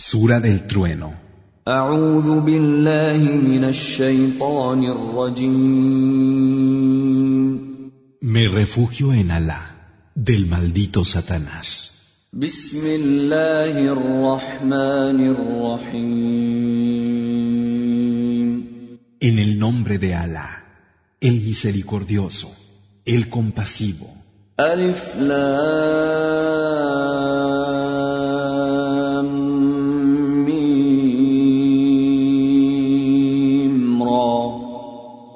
Sura del trueno. Me refugio en Alá, del maldito Satanás. En el nombre de Alá, el misericordioso, el compasivo.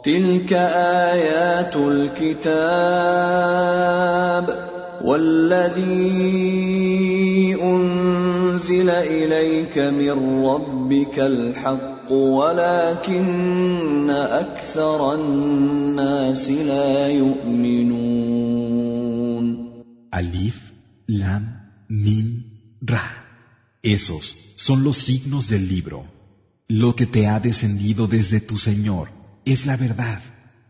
تلك آيات الكتاب والذي أنزل إليك من ربك الحق ولكن أكثر الناس لا يؤمنون Alif, Lam, Mim, Ra. Esos son los signos del libro. Lo que te ha descendido desde tu Señor es la verdad.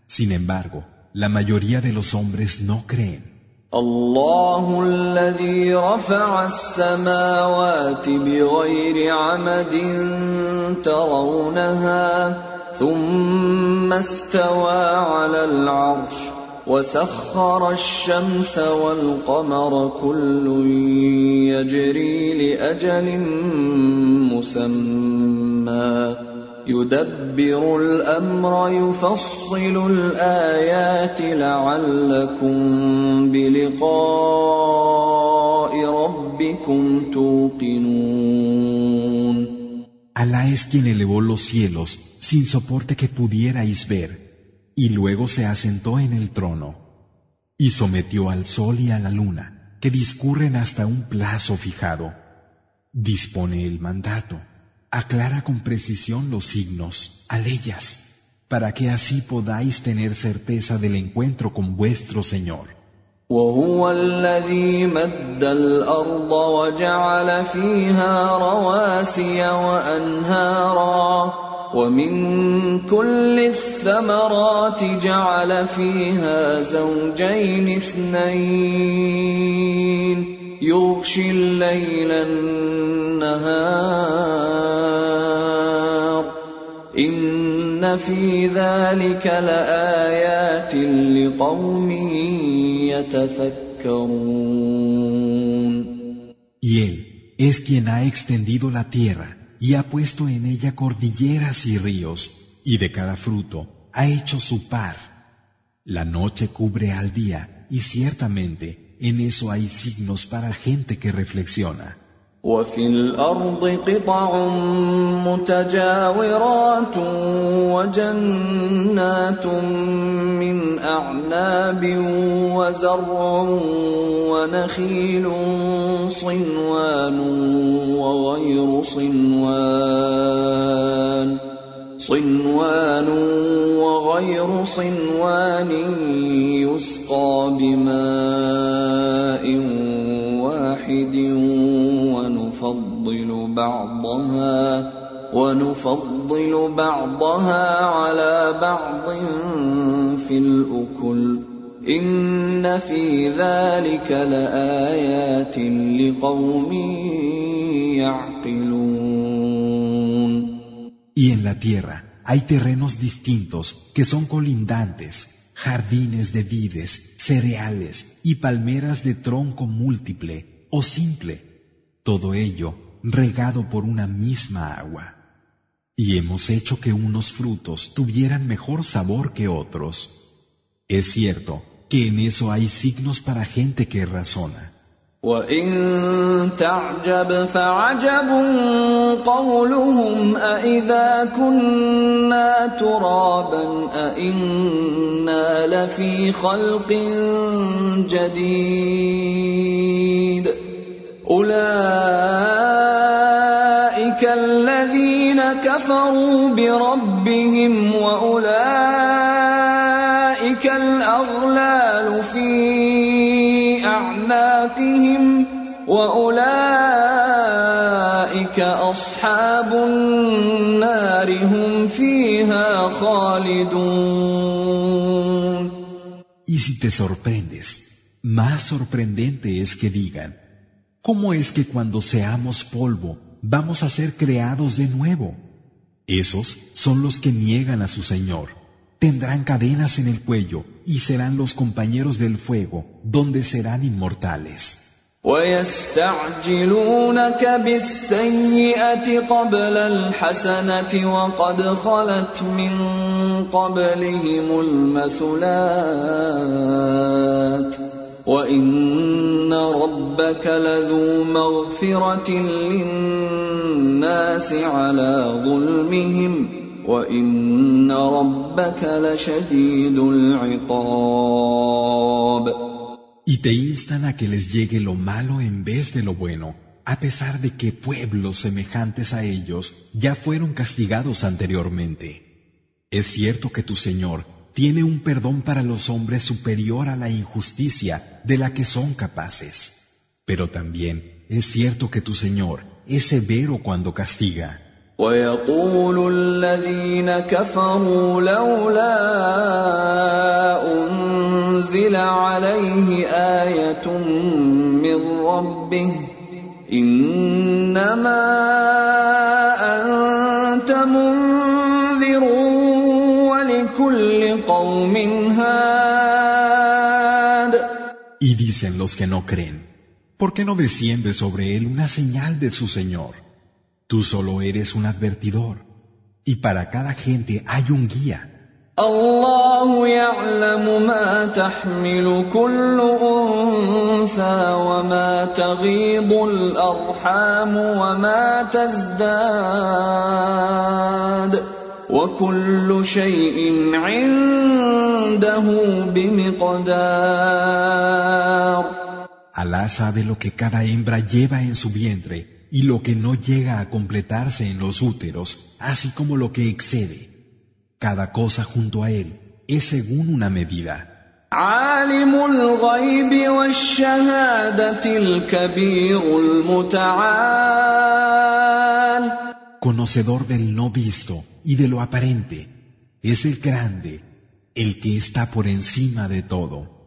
Sin embargo, la mayoría de los hombres no creen. الله الذي رفع السماوات بغير عمد ترونها ثم استوى على العرش وسخر الشمس والقمر كل يجري لاجل مسمى يدبر الامر يفصل الايات لعلكم بلقاء ربكم توقنون Alá es quien elevó los cielos sin soporte que pudierais ver, y luego se asentó en el trono, y sometió al sol y a la luna, que discurren hasta un plazo fijado. Dispone el mandato, aclara con precisión los signos, aleyas, para que así podáis tener certeza del encuentro con vuestro Señor. وهو الذي مد الارض وجعل فيها رواسي وانهارا ومن كل الثمرات جعل فيها زوجين اثنين يغشي الليل النهار ان في ذلك لايات لقوم يتفكرون Y Él es quien ha extendido la tierra y ha puesto en ella cordilleras y ríos, y de cada fruto ha hecho su par. La noche cubre al día, y ciertamente en eso hay signos para gente que reflexiona. وفي الأرض قطع متجاورات وجنات من أعناب وزرع ونخيل صنوان وغير صنوان صنوان وغير صنوان يسقى بماء واحد بعضها ونفضل بعضها على بعض في الأكل إن في ذلك لآيات لقوم يعقلون Y en la tierra hay terrenos distintos que son colindantes, jardines de vides, cereales y palmeras de tronco múltiple o simple, todo ello regado por una misma agua. Y hemos hecho que unos frutos tuvieran mejor sabor que otros. Es cierto que en eso hay signos para gente que razona. وإن تعجب فعجب قولهم أإذا كنا ترابا أإنا لفي خلق جديد أولئك كفروا بربهم وأولئك الأغلال في أعناقهم وأولئك أصحاب النار هم فيها خالدون Y si te sorprendes, más sorprendente es que digan, ¿cómo es que cuando seamos polvo vamos a ser creados de nuevo. Esos son los que niegan a su Señor. Tendrán cadenas en el cuello y serán los compañeros del fuego, donde serán inmortales. ويستعجلونك بالسيئة قبل الحسنة وقد خلت من قبلهم المثلات وإن ربك لذو مغفرة للناس على ظلمهم وإن ربك لشديد العقاب Y te instan a que les llegue lo malo en vez de lo bueno, a pesar de que pueblos semejantes a ellos ya fueron castigados anteriormente. Es cierto que tu Señor tiene un perdón para los hombres superior a la injusticia de la que son capaces. Pero también es cierto que tu Señor es severo cuando castiga. أنزل عليه آية من ربه إنما Y dicen los que no creen, ¿por qué no desciende sobre él una señal de su Señor? Tú solo eres un advertidor, y para cada gente hay un guía. الله يعلم ما تحمل كل انثى وما تغيض الارحام وما تزداد وكل شيء عنده بمقدار Alá sabe lo que cada hembra lleva en su vientre y lo que no llega a completarse en los úteros, así como lo que excede. Cada cosa junto a él es según una medida. Conocedor del no visto y de lo aparente, es el grande, el que está por encima de todo.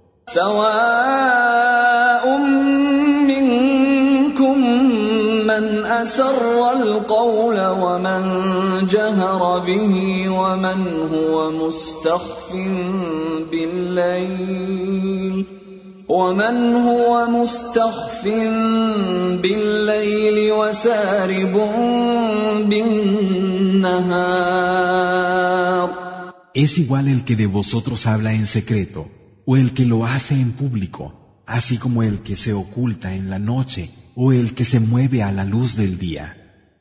من اسر القول ومن جهر به ومن هو مستخف بالليل ومن هو مستخف بالليل وسارب بالنهار Es igual el que de vosotros habla en secreto o el que lo hace en público, así como el que se oculta en la noche o el que se mueve a la luz del día.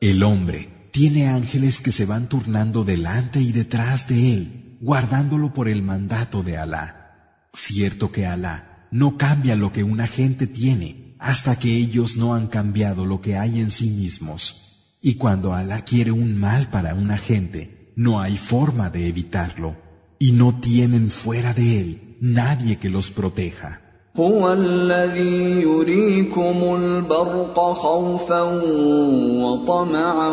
El hombre tiene ángeles que se van turnando delante y detrás de él, guardándolo por el mandato de Alá. Cierto que Alá no cambia lo que una gente tiene hasta que ellos no han cambiado lo que hay en sí mismos. Y cuando Alá quiere un mal para una gente, no hay forma de evitarlo Y no tienen fuera de él nadie que los proteja. هو الذي يريكم البرق خوفا وطمعا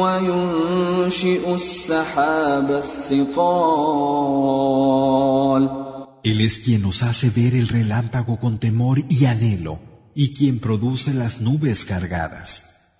وينشئ السحاب الثقال Él es quien nos hace ver el relámpago con temor y anhelo, y quien produce las nubes cargadas.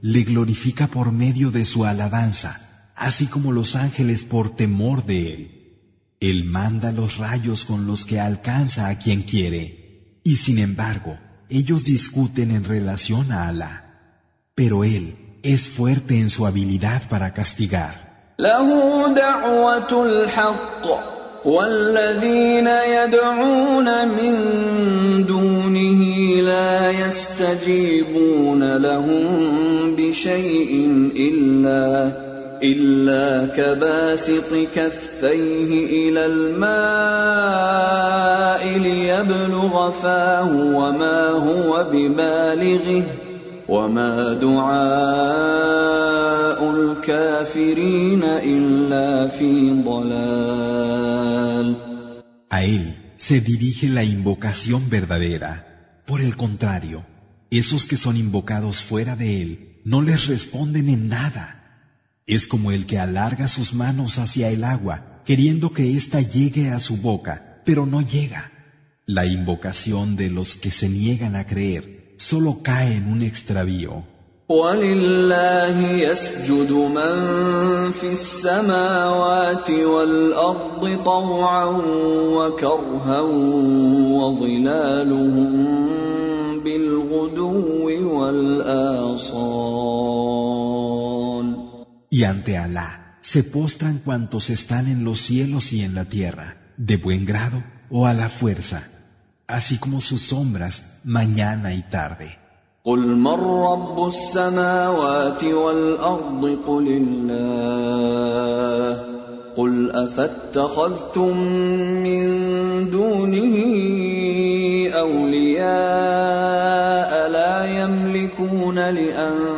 le glorifica por medio de su alabanza, así como los ángeles por temor de él. Él manda los rayos con los que alcanza a quien quiere, y sin embargo, ellos discuten en relación a Alá. Pero Él es fuerte en su habilidad para castigar. والذين يدعون من دونه لا يستجيبون لهم بشيء إلا إلا كباسط كفيه إلى الماء ليبلغ فاه وما هو ببالغه وما دعاء الكافرين إلا في ضلال A él se dirige la invocación verdadera. Por el contrario, esos que son invocados fuera de él no les responden en nada. Es como el que alarga sus manos hacia el agua, queriendo que ésta llegue a su boca, pero no llega. La invocación de los que se niegan a creer solo cae en un extravío. ولله يسجد من في السماوات والأرض طوعا وكرها وظلالهم بالغدو والآصال Y ante Alá se postran cuantos están en los cielos y en la tierra, de buen grado o a la fuerza. así como sus sombras mañana y tarde. قل من رب السماوات والأرض قل الله قل أفاتخذتم من دونه أولياء لا يملكون لأنفسهم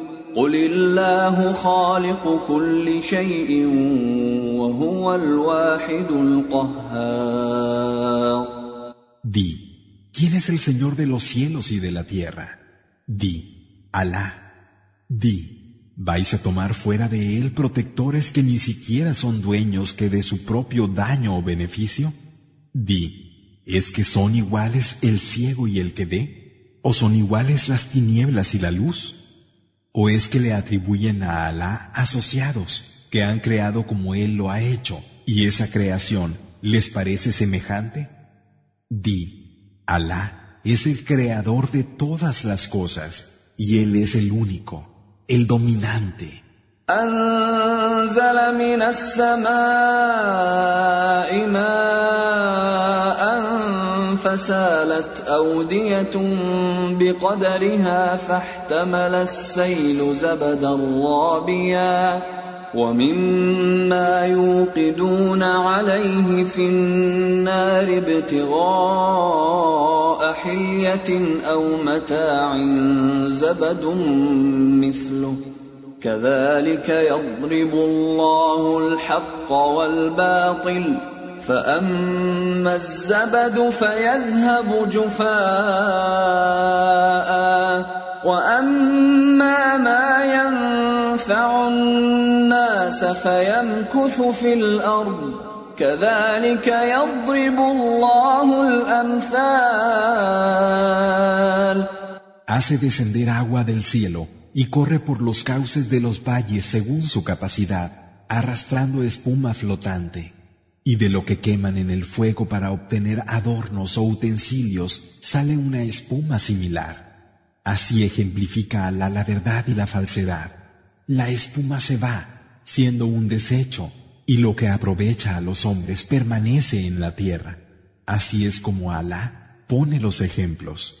قل الله خالق كل شيء وهو الواحد القهار Di, ¿Quién es el Señor de los cielos y de la tierra? Di, Alá. Di, ¿vais a tomar fuera de él protectores que ni siquiera son dueños que de su propio daño o beneficio? Di, ¿es que son iguales el ciego y el que ve? ¿O son iguales las tinieblas y la luz? ¿O es que le atribuyen a Alá asociados que han creado como Él lo ha hecho y esa creación les parece semejante? Di, Alá es el creador de todas las cosas y Él es el único, el dominante. أنزل من السماء ماء فسالت أودية بقدرها فاحتمل السيل زبدا رابيا ومما يوقدون عليه في النار ابتغاء حلية أو متاع زبد مثله كذلك يضرب الله الحق والباطل فأما الزبد فيذهب جفاء وأما ما ينفع الناس فيمكث في الأرض كذلك يضرب الله الأمثال. Hace descender agua del cielo y corre por los cauces de los valles según su capacidad, arrastrando espuma flotante. Y de lo que queman en el fuego para obtener adornos o utensilios sale una espuma similar. Así ejemplifica Alá la verdad y la falsedad. La espuma se va, siendo un desecho, y lo que aprovecha a los hombres permanece en la tierra. Así es como Alá pone los ejemplos.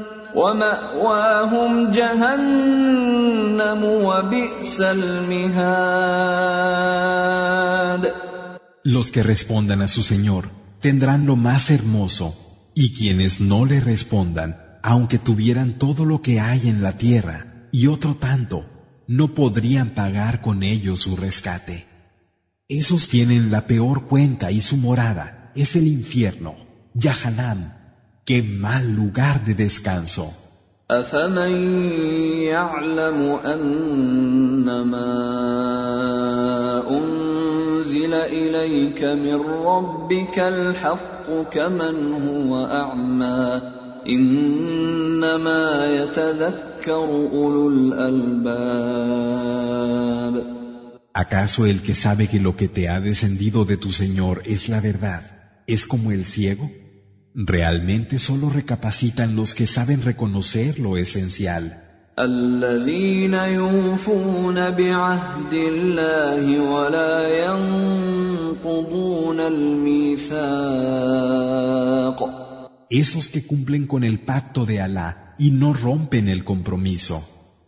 ومأواهم جهنم وبئس المهاد Los que respondan a su Señor tendrán lo más hermoso, y quienes no le respondan, aunque tuvieran todo lo que hay en la tierra y otro tanto, no podrían pagar con ello su rescate. Esos tienen la peor cuenta y su morada es el infierno, Yahanam, qué mal lugar de descanso. ¿Acaso el que sabe que lo que te ha descendido de tu Señor es la verdad es como el ciego? Realmente solo recapacitan los que saben reconocer lo esencial. Esos que cumplen con el pacto de Alá y no rompen el compromiso.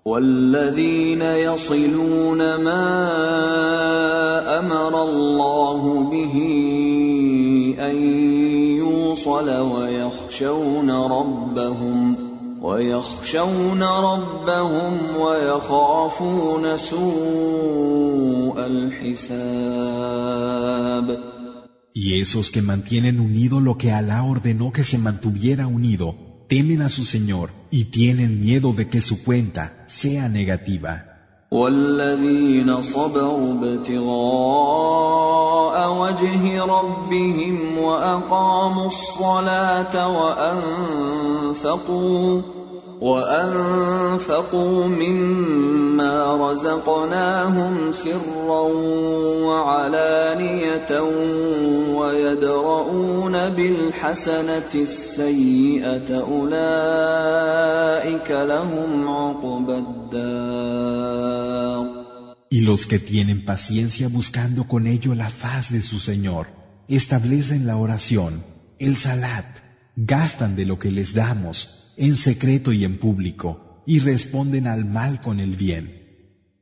والذين يصلون ما امر الله به ان يوصل ويخشون ربهم ويخشون ربهم ويخافون سوء الحساب Y esos que mantienen unido lo que Alá ordenó que se mantuviera unido temen a su Señor y tienen miedo de que su cuenta sea negativa. والذين صبروا ابتغاء وجه ربهم وأقاموا الصلاة وأنفقوا وانفقوا مما رزقناهم سرا وعلانيه ويدرؤون بالحسنه السيئه اولئك لهم عقبى الدار Y los que tienen paciencia buscando con ello la faz de su Señor, establecen la oración, el salat, gastan de lo que les damos, en secreto y en público, y responden al mal con el bien.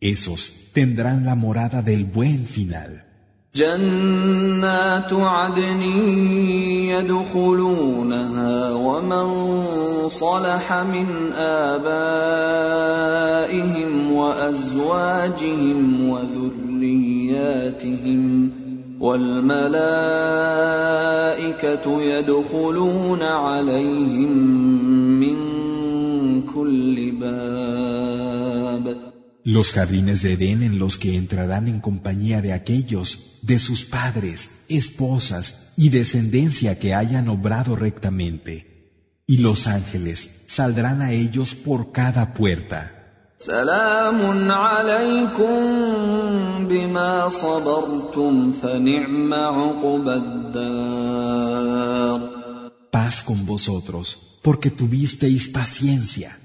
Esos tendrán la morada del buen final. جنات عدن يدخلونها ومن صلح من آبائهم وأزواجهم وذرياتهم والملائكة يدخلون عليهم Los jardines de Edén en los que entrarán en compañía de aquellos, de sus padres, esposas y descendencia que hayan obrado rectamente. Y los ángeles saldrán a ellos por cada puerta. Paz con vosotros, porque tuvisteis paciencia.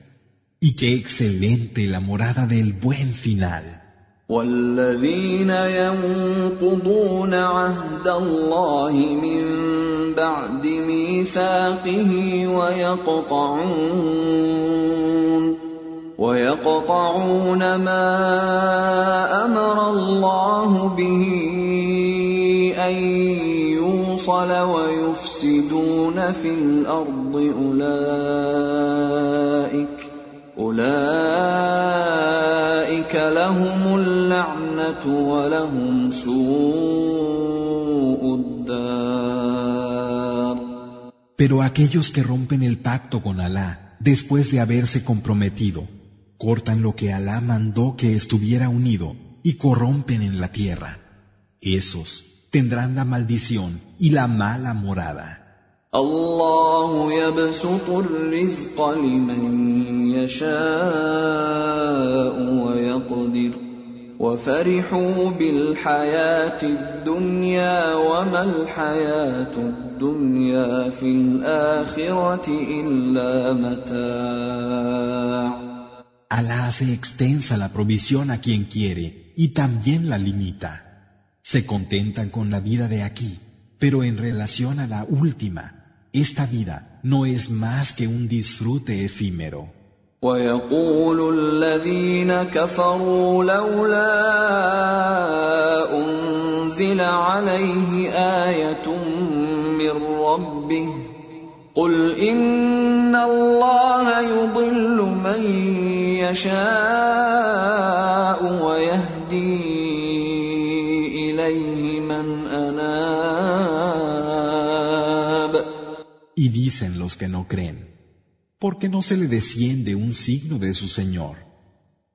Y qué excelente la morada del buen final. والذين ينقضون عهد الله من بعد ميثاقه ويقطعون ويقطعون ما امر الله به ان يوصل ويفسدون في الارض اولئك Pero aquellos que rompen el pacto con Alá después de haberse comprometido, cortan lo que Alá mandó que estuviera unido y corrompen en la tierra. Esos tendrán la maldición y la mala morada. الله يبسط الرزق لمن يشاء ويقدر وفرحوا بالحياه الدنيا وما الحياه الدنيا في الاخره الا متاع Alá hace extensa la provisión a quien quiere y también la limita. Se contentan con la vida de aquí Pero en relación a la última, esta vida no es más que un disfrute efímero. ويقول الذين كفروا لولا انزل عليه ايه من ربه قل ان الله يضل من يشاء ويهدي اليه من اناب Y dicen los que no creen, ¿por qué no se le desciende un signo de su Señor?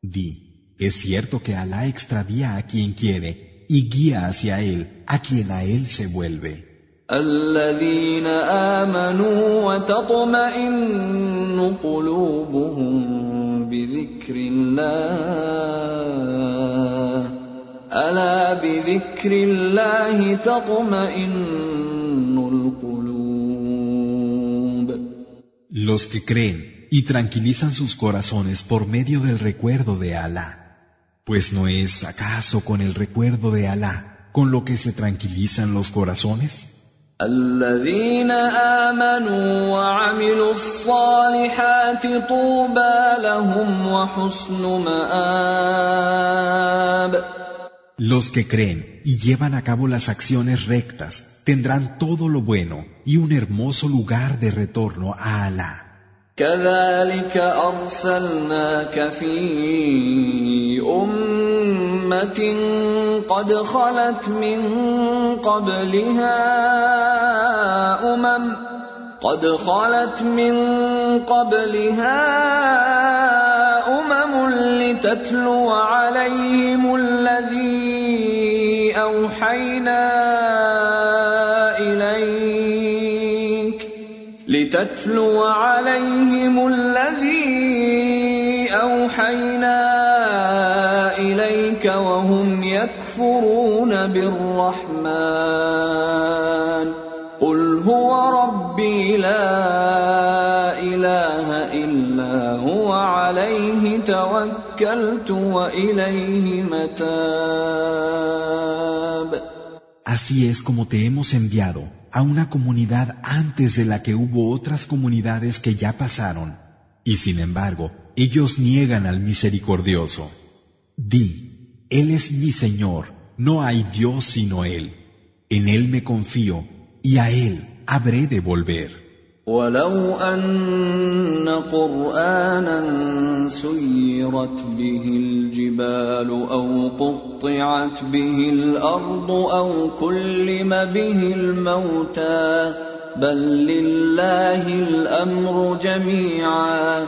Di, es cierto que Alá extravía a quien quiere y guía hacia él a quien a él se vuelve. الذين امنوا وتطمئن قلوبهم بذكر الله الا بذكر الله تطمئن القلوب Los que creen y tranquilizan sus corazones por medio del recuerdo de Alá. Pues no es acaso con el recuerdo de Alá con lo que se tranquilizan los corazones? الذين امنوا وعملوا الصالحات طوبى لهم وحسن مآب Los que creen y llevan a cabo las acciones rectas tendrán todo lo bueno y un hermoso lugar de retorno a Alá. كذلك ارسلناك في امه قد خلت من قبلها أمم قد خلت من قبلها أمم لتتلو عليهم الذي أوحينا إليك لتتلو عليهم الذي اليك وهم يكفرون بالرحمن قل هو ربي لا اله الا هو عليه توكلت واليه متاب Así es como te hemos enviado a una comunidad antes de la que hubo otras comunidades que ya pasaron, y sin embargo, ellos niegan al misericordioso. Di, Él es mi Señor, no hay Dios sino Él. En Él me confío, y a Él habré de volver. ولو أن قرآنا سيرت به الجبال أو قطعت به الأرض أو كلم به الموتى بل لله الأمر جميعا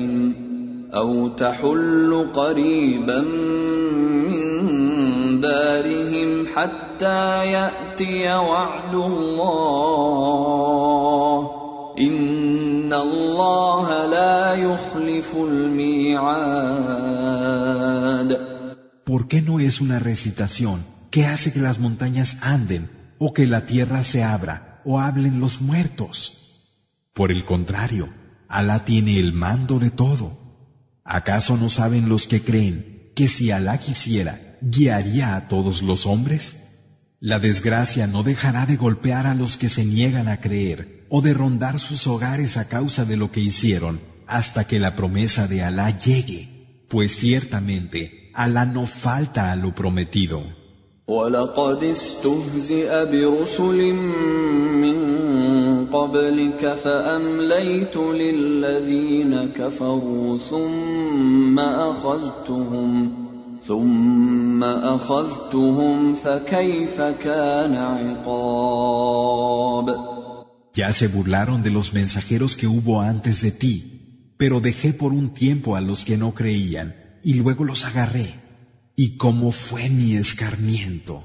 أو تحل قريبا من دارهم حتى يأتي وعد الله إن الله لا يخلف الميعاد ¿Por qué no es una recitación que hace que las montañas anden, o que la tierra se abra, o hablen los muertos? Por el contrario, Alá tiene el mando de todo. ¿Acaso no saben los que creen que si Alá quisiera, guiaría a todos los hombres? La desgracia no dejará de golpear a los que se niegan a creer o de rondar sus hogares a causa de lo que hicieron hasta que la promesa de Alá llegue, pues ciertamente Alá no falta a lo prometido. ولقد استهزئ برسل من قبلك فامليت للذين كفروا ثم اخذتهم ثم اخذتهم فكيف كان عقاب Ya se burlaron de los mensajeros que hubo antes de ti, pero dejé por un tiempo a los que no creían y luego los agarré. ¿Y cómo fue mi escarmiento?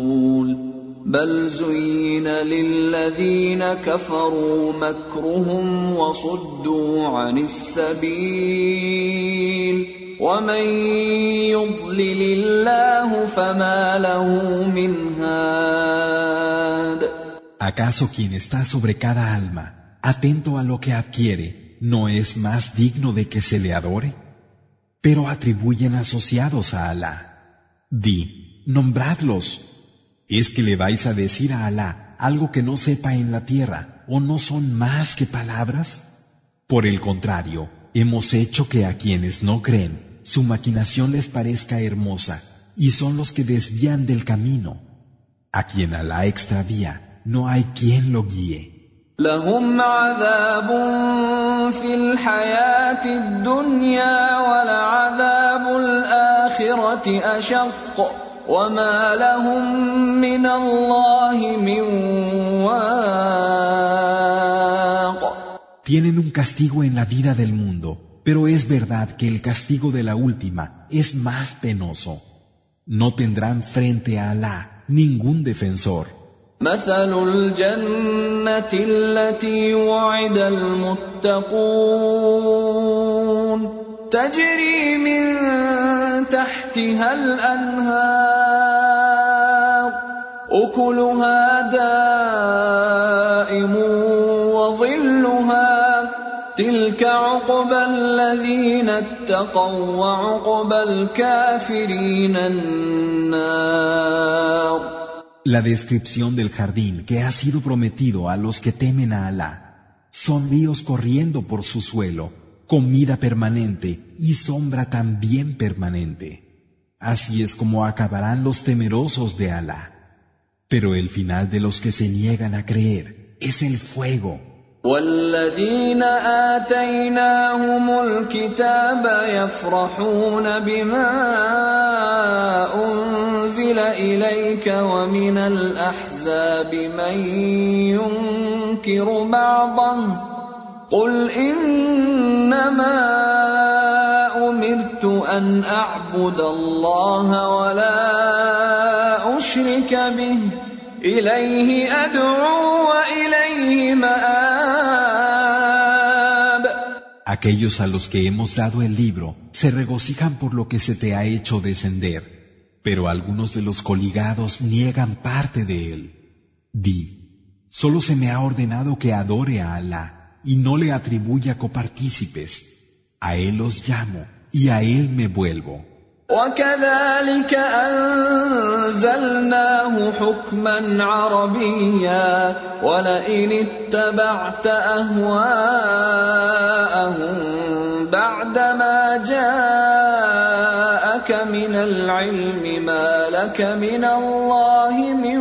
بل زين للذين كفروا مكرهم وصدوا عن السبيل ومن يضلل الله فما له من هاد ¿Acaso quien está sobre cada alma, atento a lo que adquiere, no es más digno de que se le adore? Pero atribuyen asociados a Alá. Di, nombradlos. ¿Es que le vais a decir a Alá algo que no sepa en la tierra o no son más que palabras? Por el contrario, hemos hecho que a quienes no creen su maquinación les parezca hermosa y son los que desvían del camino. A quien Alá extravía, no hay quien lo guíe. لهم عذاب في الحياة الدنيا ولعذاب الآخرة أشق وما لهم من الله من واق Tienen un castigo en la vida del mundo, pero es verdad que el castigo de la última es más penoso. No tendrán frente a Alá ningún defensor. مثل الجنة التي وعد المتقون تجري من تحتها الأنهار أكلها دائم وظلها تلك عقبى الذين اتقوا وعقبى الكافرين النار La descripción del jardín que ha sido prometido a los que temen a Alá. Son ríos corriendo por su suelo, comida permanente y sombra también permanente. Así es como acabarán los temerosos de Alá. Pero el final de los que se niegan a creer es el fuego. أنزل إليك ومن الأحزاب من ينكر بعضه قل إنما أمرت أن أعبد الله ولا أشرك به إليه أدعو وإليه مآب Aquellos a los que hemos dado el libro se regocijan por lo que se te ha hecho descender pero algunos de los coligados niegan parte de él. Di, solo se me ha ordenado que adore a Alá y no le atribuya copartícipes. A él los llamo y a él me vuelvo. وكذلك أنزلناه حكما عربيا ولئن اتبعت أهواءهم بعدما جاءك من العلم ما لك من الله من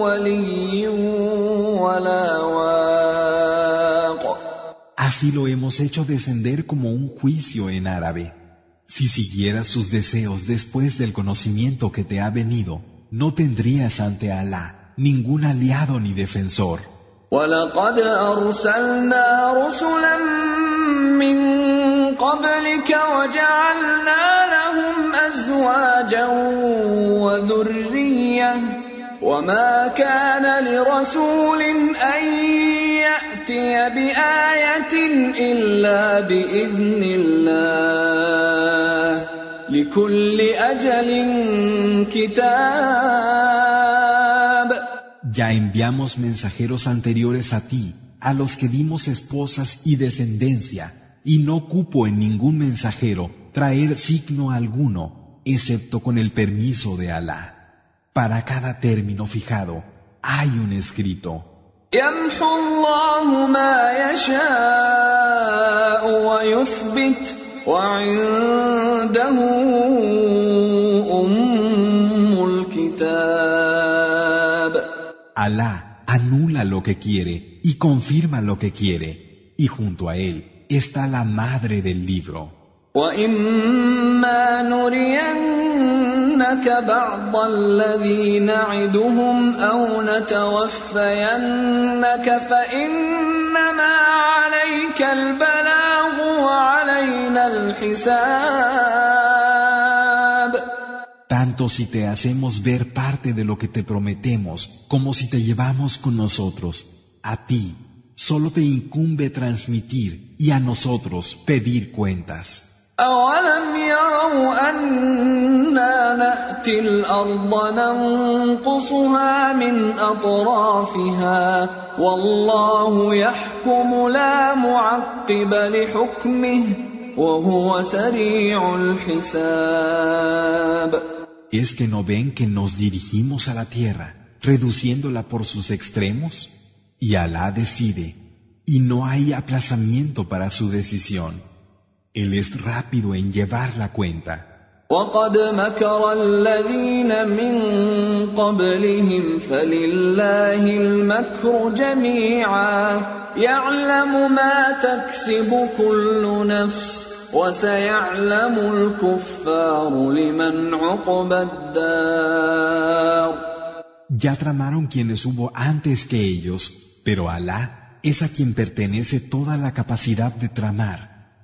ولي ولا واق Así lo hemos hecho descender como un juicio en árabe. Si siguieras sus deseos después del conocimiento que te ha venido, no tendrías ante Alá ningún aliado ni defensor. ولقد أرسلنا رسلا من قبلك وجعلنا لهم أزواجا وذرية وما كان لرسول أن يأتي بآية إلا بإذن الله Ya enviamos mensajeros anteriores a ti, a los que dimos esposas y descendencia, y no cupo en ningún mensajero traer signo alguno, excepto con el permiso de Alá. Para cada término fijado hay un escrito. Alá anula lo que quiere y confirma lo que quiere. y junto a él está la madre del libro. وإما نرينك بعض الذي نعدهم أو نتوفينك فإنما عليك البلاغ وعلينا الحساب Tanto si te hacemos ver parte de lo que te prometemos, como si te llevamos con nosotros, a ti solo te incumbe transmitir y a nosotros pedir cuentas. أولم يروا أنا نأتي الأرض ننقصها من أطرافها والله يحكم لا معقب لحكمه وهو سريع الحساب ¿Es que no ven que nos dirigimos a la tierra, reduciéndola por sus extremos? Y Alá decide, y no hay aplazamiento para su decisión. Él es rápido en llevar la cuenta. وقد مكر الذين من قبلهم فلله المكر جميعا يعلم ما تكسب كل نفس وسيعلم الكفار لمن عقبى الدار Ya tramaron quienes hubo antes que ellos, pero Alá es a quien pertenece toda la capacidad de tramar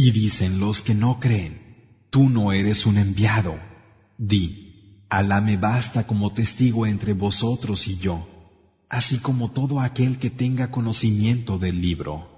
Y dicen los que no creen, tú no eres un enviado. Di, Alá me basta como testigo entre vosotros y yo, así como todo aquel que tenga conocimiento del libro.